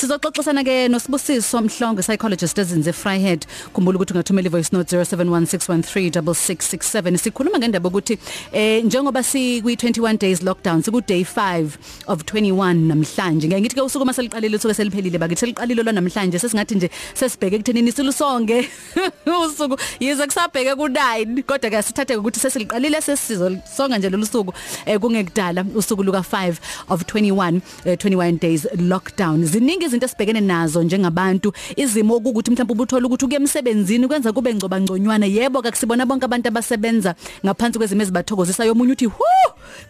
sizoxoxisana ke nosibusiso Mhlongo psychologist ezinze Fryhead. Khumbula ukuthi ungathumela ivoice note 0716136667 sikhuluma ngendaba ukuthi eh njengoba si kwi 21 days lockdown siku day 5 of 21 namhlanje. Ngeke ngithi ke usuku maseliqalile usuku seliphelile bakithi seliqalile lo namhlanje. Sesingathi nje sesibheke ekuthenini silusonge. Usuku yize kusabheke ku 9 kodwa ke sithathe ukuthi sesiliqalile sesizosonga nje lolu suku eh kungekudala usuku luka 5 of 21 eh, 21 days lockdown. Ziningi izinto esibhekene nazo njengabantu izimo ukuthi mhlawumbe ubuthola ukuthi uke emsebenzini kwenza kube ngcoba ngconywana yebo akusibona bonke abantu abasebenza ngaphansi kwezimo ezibathokozisa yomunye uthi hu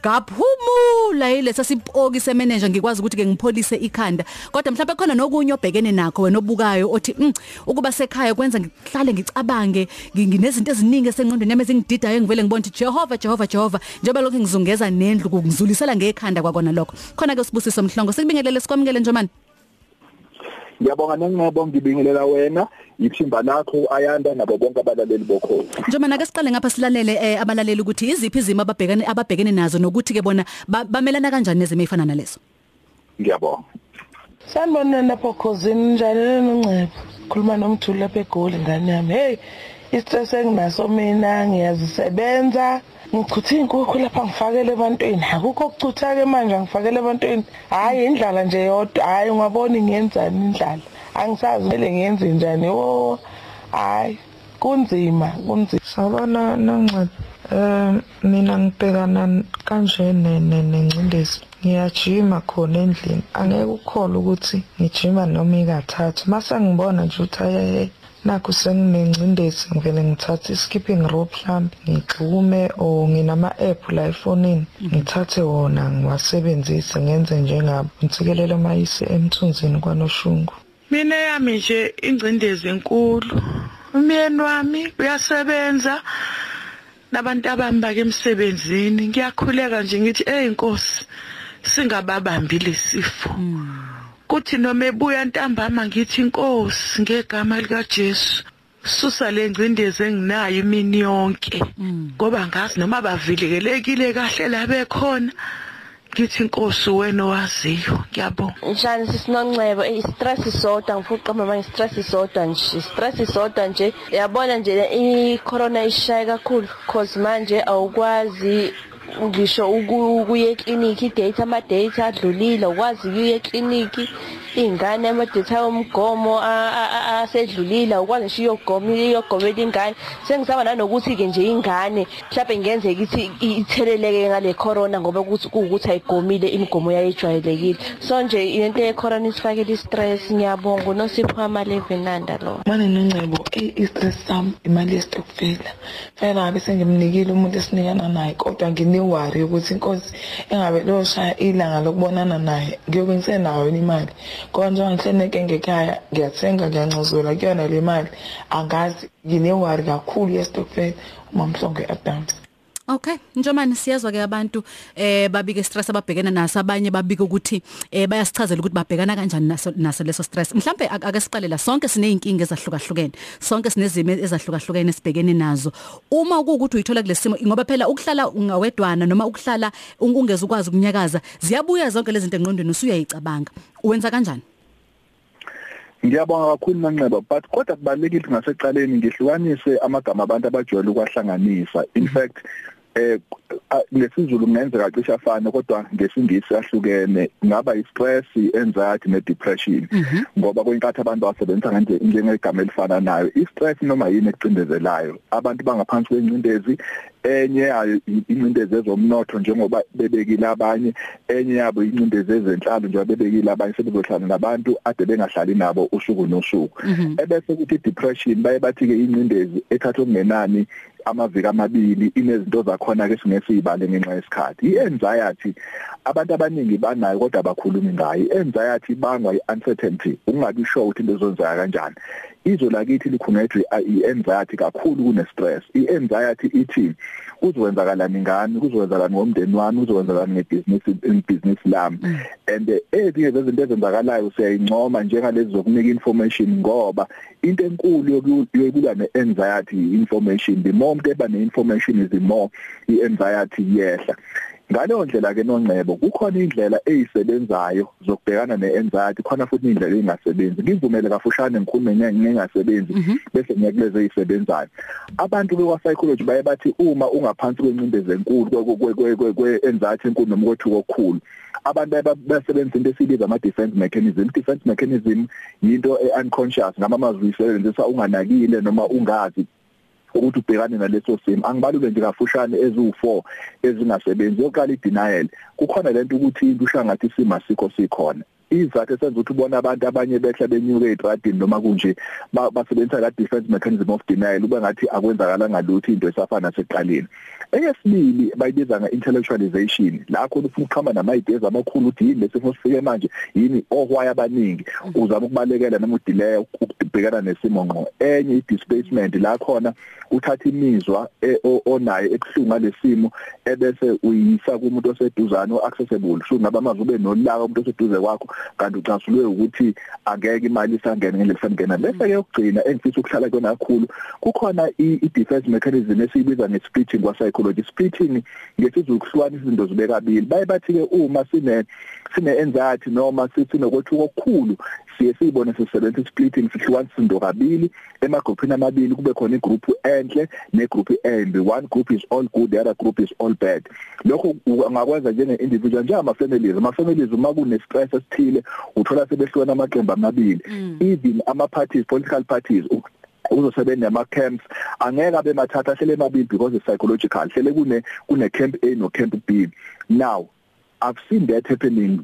ngaphumula ile sasipoki semanager ngikwazi ukuthi ke ngipholise ikhanda. Kodwa mhlawumbe khona nokunye obhekene nakho wena obukayo othi mm, ukuba sekhaya kwenza ngihlale ngicabange nginezinto eziningi esengqondweni yami ezingididayo ngivele ngibona ukuthi Jehova Jehova Jehova njengoba lokho ngizungeza nendlu kungizulisela ngekhanda kwakona lokho. Khona ke sibusiso mhlongo sikubingelele sikwamukele njomani Ngiyabonga nengcebo ngibingelela wena ithimba lakho ayanda nabo bonke abalaleli bokho. Njengoba ake siqale ngapha silalele eh, abalaleli ukuthi iziphi izimo ababhekane ababhekene nazo nokuthi ke bona ba- bamelana kanjani nezimo ezifana nalezo. Ngiyabonga. Sanibona lapho khosini njalo noNcebo. Khuluma nomthuli lapha eGoli ngane yami. Hey, istress enginaso mina ngiyazisebenza. Ngichutha inkukhu lapha ngifakele ebantwini. Akukho ukuchutha ke manje ngifakele ebantwini. Hayi indlala nje yodwa. Hayi ungabona ngiyenzani indlala. Angisazi kumele ngiyenze njani. Oh, hayi kunzima, kunzima. Sabona nonceba eh mina ngibhekana kanje nengcindezi ngiyajima khona endlini angeke ukholwe ukuthi ngijima noma ikathathu mase ngibona nje ukuthi ayeye nakho senginengcindezi ngivele ngithathe skipping rope mhlambi ngigxume or nginama app la efonini ngithathe wona ngiwasebenzise ngenze njengabo ngithikelele mayise emthunzini kwanoshungu Mina yami nje ingcindezi enkulu. Umyeni wami uyasebenza nabantu abami bake emsebenzini. Ngiyakhuleka nje ngithi hey Nkosi singababambi lesifo. Kuthi noma ebuya ntambama ngithi Nkosi ngegama lika Jesu susa le ngcindezi enginayo imini yonke. Ngoba ngazi noma bavilekelekile kahle la bekhona ngithi Nkosi wena owaziyo. Ngiyabonga. Njani sisinoncebo i-stress isodwa ngifuna mama i-stress isodwa nje i-stress isodwa nje. Yabona nje i-corona ishaye kakhulu cause manje awukwazi ngisho uku- ukuya eklinikhi i-date ama-date adlulile ukwazi ukuya eklinikhi. Iy'ngane ama-date omgomo a- a- a- asedlulile awukwazi ngisho iyogoma iyogomela ingane. Sengisaba nanokuthi-ke nje ingane mhlawumbe ngenzeka ithi itheleleke ngale corona ngoba kuthi- kuwukuthi ayigomile imigomo yayijwayelekile. So nje lento ye-corona isifakele i-stress ngiyabonga. Unosipho amalevenanda lo? Mane noncebo i-stress sami imali yesitokfela fela ngabe sengimnikile umuntu esinikana naye kodwa nginewari yokuthi inkosi engabe loshaya ilanga lokubonana naye ngiyobe ngisenayo yini imali. Ngoba njengoba ngihleneke ngekhaya ngiyathenga ngiyancozula kuyona le mali. Angazi nginewari kakhulu yesitokfela uma mhlongo adams Okay, njomani siyazwa ke abantu eh babike stress ababhekena naso abanye babike ukuthi eh bayasichazela ukuthi babhekana kanjani naso naso leso stress. Mhlambe ak- ake siqale la sonke sineyinkinga ezahlukahlukene. Sonke sinezimo ezahlukahlukene sibhekene nazo. Uma kuukuthi uyithola kulesimo ngoba phela ukuhlala ungawedwana noma ukuhlala un- ungeze ukwazi ukunyakaza ziyabuya zonke lezi zinto engqondweni usuyayicabanga. Uwenza kanjani? Ngiyabonga kakhulu Nanxeba but kodwa kubalekile ngaseqaleni ngihlukanise amagama abantu abajwayele ukwahlanganisa in fact eh a- lesizulu kungenzeka cisha afana kodwa ngesingisi ahlukene. Ngaba i-stress i-anxiety ne-depression. Ngoba kuyinkathi abantu basebenzisa nganje njengegama elifana nayo i-stress noma yini ecindezelayo abantu bangaphansi kwencindezi enye yayo i- incindezi ezomnotho njengoba bebekile abanye enye yabo incindezi ezenhlalo njengoba bebekile abanye sebezohlala nabantu ade bengahlali nabo usuku nosuku. Ebese kuthi depression baye bathi ke incindezi ethatha okungenani amaviki amabili inezinto zakhona ke singesibale ngenxa yesikhathi. I-anxiety abantu abaningi banayo kodwa abakhulumi ngayo. I-anxiety bangwa i-uncertainty ungabi sure ukuthi into ezenzeka kanjani. Izwe lakithi likhungethwe i-anxiety kakhulu kune-stress. I-anxiety ithi kuzokwenzakalani ngani kuzokwenzakalani ngomndeni wami? Kuzokwenzakalani ngebhizinisi ibhizinisi lami? And ezinye zezinto ezenzakalayo siyayincoma njengalezi zokunika information ngoba into enkulu yoku- yokuba ne-anxiety information the more umuntu eba ne-information is the more i-anxiety yehla. Ngaleyo ndlela ke nongcebo kukhona indlela eyisebenzayo zokubhekana neanxiety khona futhi indlela engasebenzi ngivumele kafushane ngikhulume ngingasebenzi bese ngiyakuleze ezisebenzayo. Abantu be psychology baye bathi uma ungaphansi kwencindezi enkulu kwe-anxiety enkulu noma kwethuko okukhulu abantu basebenzisa into esibiza ama defense mechanism. Defense mechanism yinto e-unconscious ngama mazwi isebenzisa unganakile noma ungazi. Ukuthi ubhekane naleso simo. Angibalule nje kafushane eziwu4 ezingasebenzi yokuqala i-denial. Kukhona lento ukuthi into ushangathi isimo asikho sikhona. Izathu esenza ukuthi ubone abantu abanye behla benyuke ezitradini noma kunje basebenzisa la defense mechanism of denial ube ngathi akwenzakalanga lutho into esafana seqaleni eyesibili bayibiza nga-intellectualization la khona ufuna ukuqhama nama-ideas amakhulu ukuthi yini lesifo sifike manje yini ohwaya abaningi uzama ukubalekela noma udelay ukubhekana nesimo ngqo. Enye i-displacement la khona uthatha imizwa onayo ekuhlunga lesimo ebese uyisa kumuntu oseduzane o-accessible sho ngaba amazwi ube nolaka umuntu oseduze kwakho kanti ucasulwe ukuthi angeke imali isangene ngendlela efanele bese ke ukugcina engifisa ukuhlala kona kakhulu kukhona i-defense mechanism esiyibiza nge-splitting kwa psychology splitting ngesizulu kuhlukanisa izinto zibe kabili. Baye bathi ke uma sine sine anxiety noma sinokwethuka okukhulu siye siyibone sisebenza splitting sihlukanisa izinto kabili emagroupini amabili kube khona igroup enhle negroup embi. One group is all good the other group is all bad. Lokho ungakwenza njenge individual nje ama families ama families uma kune stress esithile uthola sebehlukana amaqembu amabili. Even ama parties political parties uzosebenza nama camps angeke abe mathatha hlele emabili because it's psychological hlele kune kune camp A no camp B. Now I've seen that happening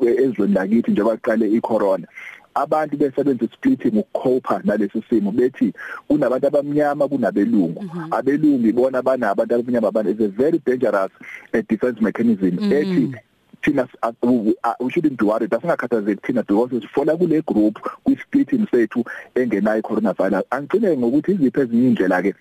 ezweni lakithi njengoba qale icorona. Abantu besebenza splitting ukucopa nalesi simo bethi kunabantu abamnyama kunabelungu. Abelungu ibona abanabantu abamnyama abantu is a very dangerous uh, defense mechanism. Ethi thina we shouldn't be worried asingakhathazeki thina because sifola kule group kwi splitting sethu engenayo coronavirus angcine ngokuthi iziphi ezinye indlela ke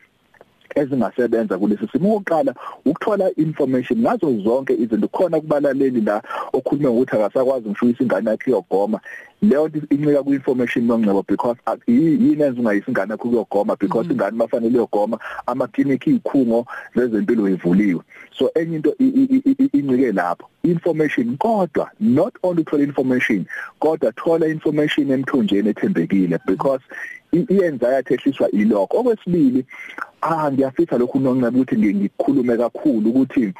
ezingasebenza kulesi simo. Oqala ukuthola information ngazo zonke izinto khona kubalaleli la okhuluma ukuthi akasakwazi ngishuyisa ingane yakhe yogoma leyo nto incika ku information nongcebo because yini enza ungayisa ingane yakho kuyogoma because ingane mafanele yogoma ama clinic ikhungo zezempilo ivuliwe so enye into incike lapho. Information kodwa not only thola information kodwa thola information emthonjeni ethembekile because i-anxiety ehliswa ilokho. Okwesibili ah ngiyafisa lokhu noncebe ukuthi ngikhulume kakhulu ukuthi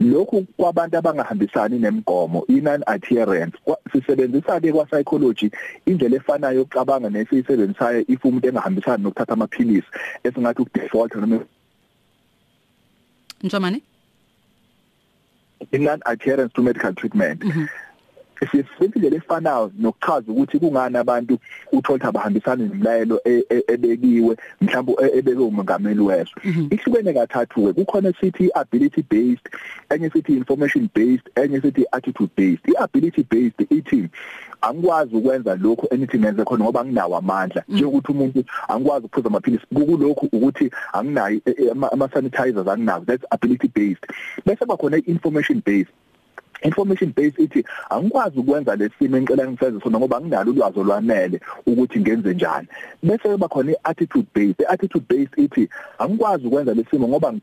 lokhu kwabantu abangahambisani nemigomo inon adherence. Sisebenzisa ke kwa psychology indlela efanayo yokucabanga nesiyisebenzisayo if umuntu engahambisani nokuthatha amaphilisi esingathi ukudefault noma Njomani? Inon adherence to medical treatment. Mm -hmm. Sisebenzisa indlela efanayo nokuchaza ukuthi kungani abantu uthola abahambisana nemlayelo ebekiwe mhlawumbe ebeke umongameli weso ihlukene kathathu ke kukhona sithi ability based enye sithi information based enye sithi attitude based iability based ithi angikwazi ukwenza lokho anything ngenze khona ngoba nginawo amandla. Njengokuthi umuntu angikwazi ukuphuza amaphilisi kulokhu ukuthi anginayo ama sanitizers anginazo that's ability based bese bakhona information based information based ithi angikwazi ukwenza lesimo engicela ngifeze sona ngoba nginalo ulwazi olwanele ukuthi ngenze njani. Bese kuba khona iattitude based iattitude based ithi angikwazi ukwenza lesimo ngoba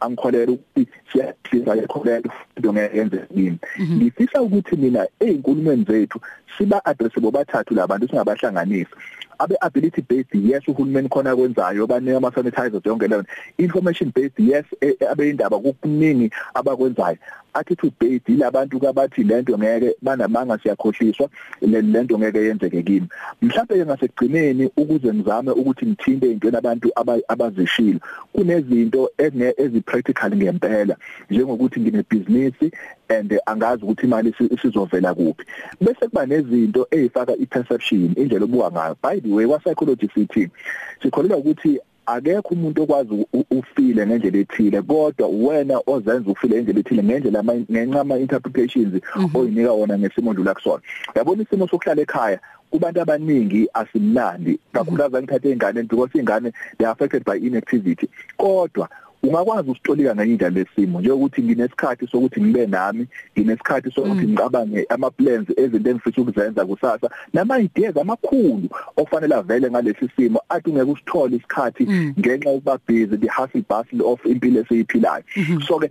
angikholera ukuthi siyasiza lekholera into ngeyenze yini ngifisa ukuthi mina ezinkulumeni zethu siba address bobathathu labantu singabahlanganisa abe ability based yes uhulumeni khona kwenzayo banika ama sanitizers yonke leyo. Information based yes abe indaba kukuningi abakwenzayo. Attitude based ilabantu kabathi lento ngeke banamanga siyakhohliswa lento ngeke yenzeke kimi. Mhlawumbe ngasekugcineni ukuze ngizame ukuthi ngithinte into abantu abazishilo kunezinto ezi-practical ngempela njengokuthi nginebusiness and angazi ukuthi imali isizovela kuphi. Bese kuba nezinto ezifaka iperception indlela obuka ngayo. By the way wa psychology sithi sikholelwa ukuthi akekho umuntu okwazi ufile ngendlela ethile kodwa wena ozenza ufile ngendlela ethile ngendlela ngenxa ama interpretations oyinika wona ngesimo ondlula kusona. Yabona isimo sokuhlala ekhaya kubantu abaningi asimnandi kakhulukazi ngithathe ingane because ingane they are affected by inactivity. Kodwa ungakwazi usitolika ngendlela lesimo njengokuthi nginesikhathi sokuthi ngibe nami nginesikhathi sokuthi ngicabange ama plans ezinto engifisa ukuzenza kusasa nama ideas amakhulu ofanele avele ngalesi simo athi ungeke usithole isikhathi ngenxa yokuba busy the hustle bustle of impilo esiyiphilayo so ke i-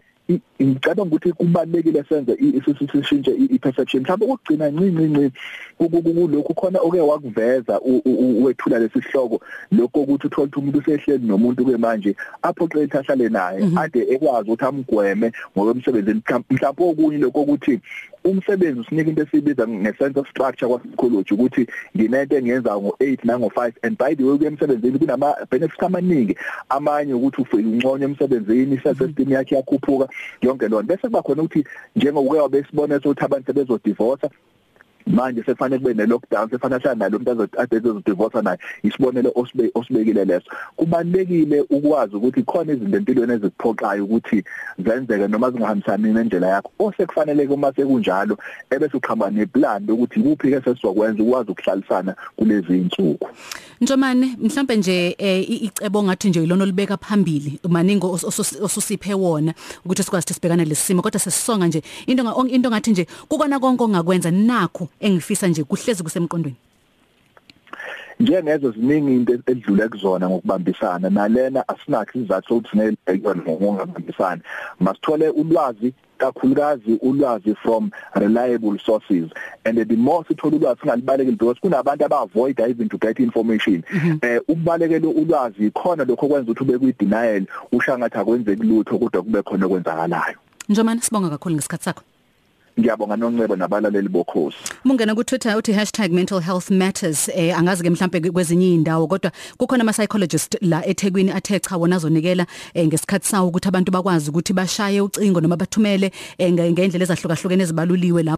ngicabanga ukuthi kubalekile senze isishintshe i-perception. Mhlawumbe ukugcina ncinci ncinci kulokhu khona oke wakuveza u- u- wethula lesihloko lokho ukuthi uthola ukuthi umuntu usehleli nomuntu ke manje aphoqe ithahlale naye ade ekwazi ukuthi amgweme ngokwemsebenzini mhlawumbe okunye lokho ukuthi umsebenzi usinika into esibiza ngesense of structure kwasikology ukuthi nginento engiyenza ngo8 nango5 and by the way kuyemsebenzini kunama benefits amaningi. Amanye ukuthi ufike unconye emsebenzini self esteem yakhe yakhuphuka yonke lonto bese kuba khona ukuthi njengokuke wabesibona ukuthi abantu bezodivorce manje sekufanele kube ne lockdown sefanele hlala nalo umuntu azodivorce naye. Isibonelo osibe osibekile leso. Kubalekile ukwazi ukuthi khona izinto empilweni ezikuphoqayo ukuthi zenzeke noma zingahambisani nendlela yakho. Osekufanele uma sekunjalo ebese uqhamba neplan ukuthi kuphi ke sesizokwenza ukwazi ukuhlalisana kulezi insuku Njomane mhlambe nje eh, i- icebo ngathi nje ilona olibeka phambili maningo os- osus- osusiphe wona ukuthi sikwazi ukuthi sibhekane lesimo kodwa sesisonga nje. Into nga- into ngathi nje kukona konke ongakwenza nakho engifisa nje kuhlezi kusemqondweni? Njengezo ziningi into edlule kuzona ngokubambisana. Nalena asinakho izathu sokuthi sineyibhekwana ngokungabambisani masithole ulwazi kakhulukazi ulwazi from reliable sources. And the more sithola ulwazi singalibalekile because kunabantu aba-avoid even to get information. Eh ukubalekela ulwazi khona lokho kwenza ukuthi ube kwi-denial usha ngathi akwenzeki lutho kodwa kube khona okwenzakalayo. Njomane sibonga kakhulu ngesikhathi sakho. Ngiyabonga noncebo nabalaleli bokhosi. Mungena ku Twitter uthi #mentalhealthmatters eh angazi ke mhlambe kwezinye indawo kodwa kukhona ama psychologist la eThekwini athe cha wona azonikela eh, ngesikhathi sawo ukuthi abantu bakwazi ukuthi bashaye ucingo noma bathumele eh, nge- ngendlela ezahlukahlukene ezibaluliwe la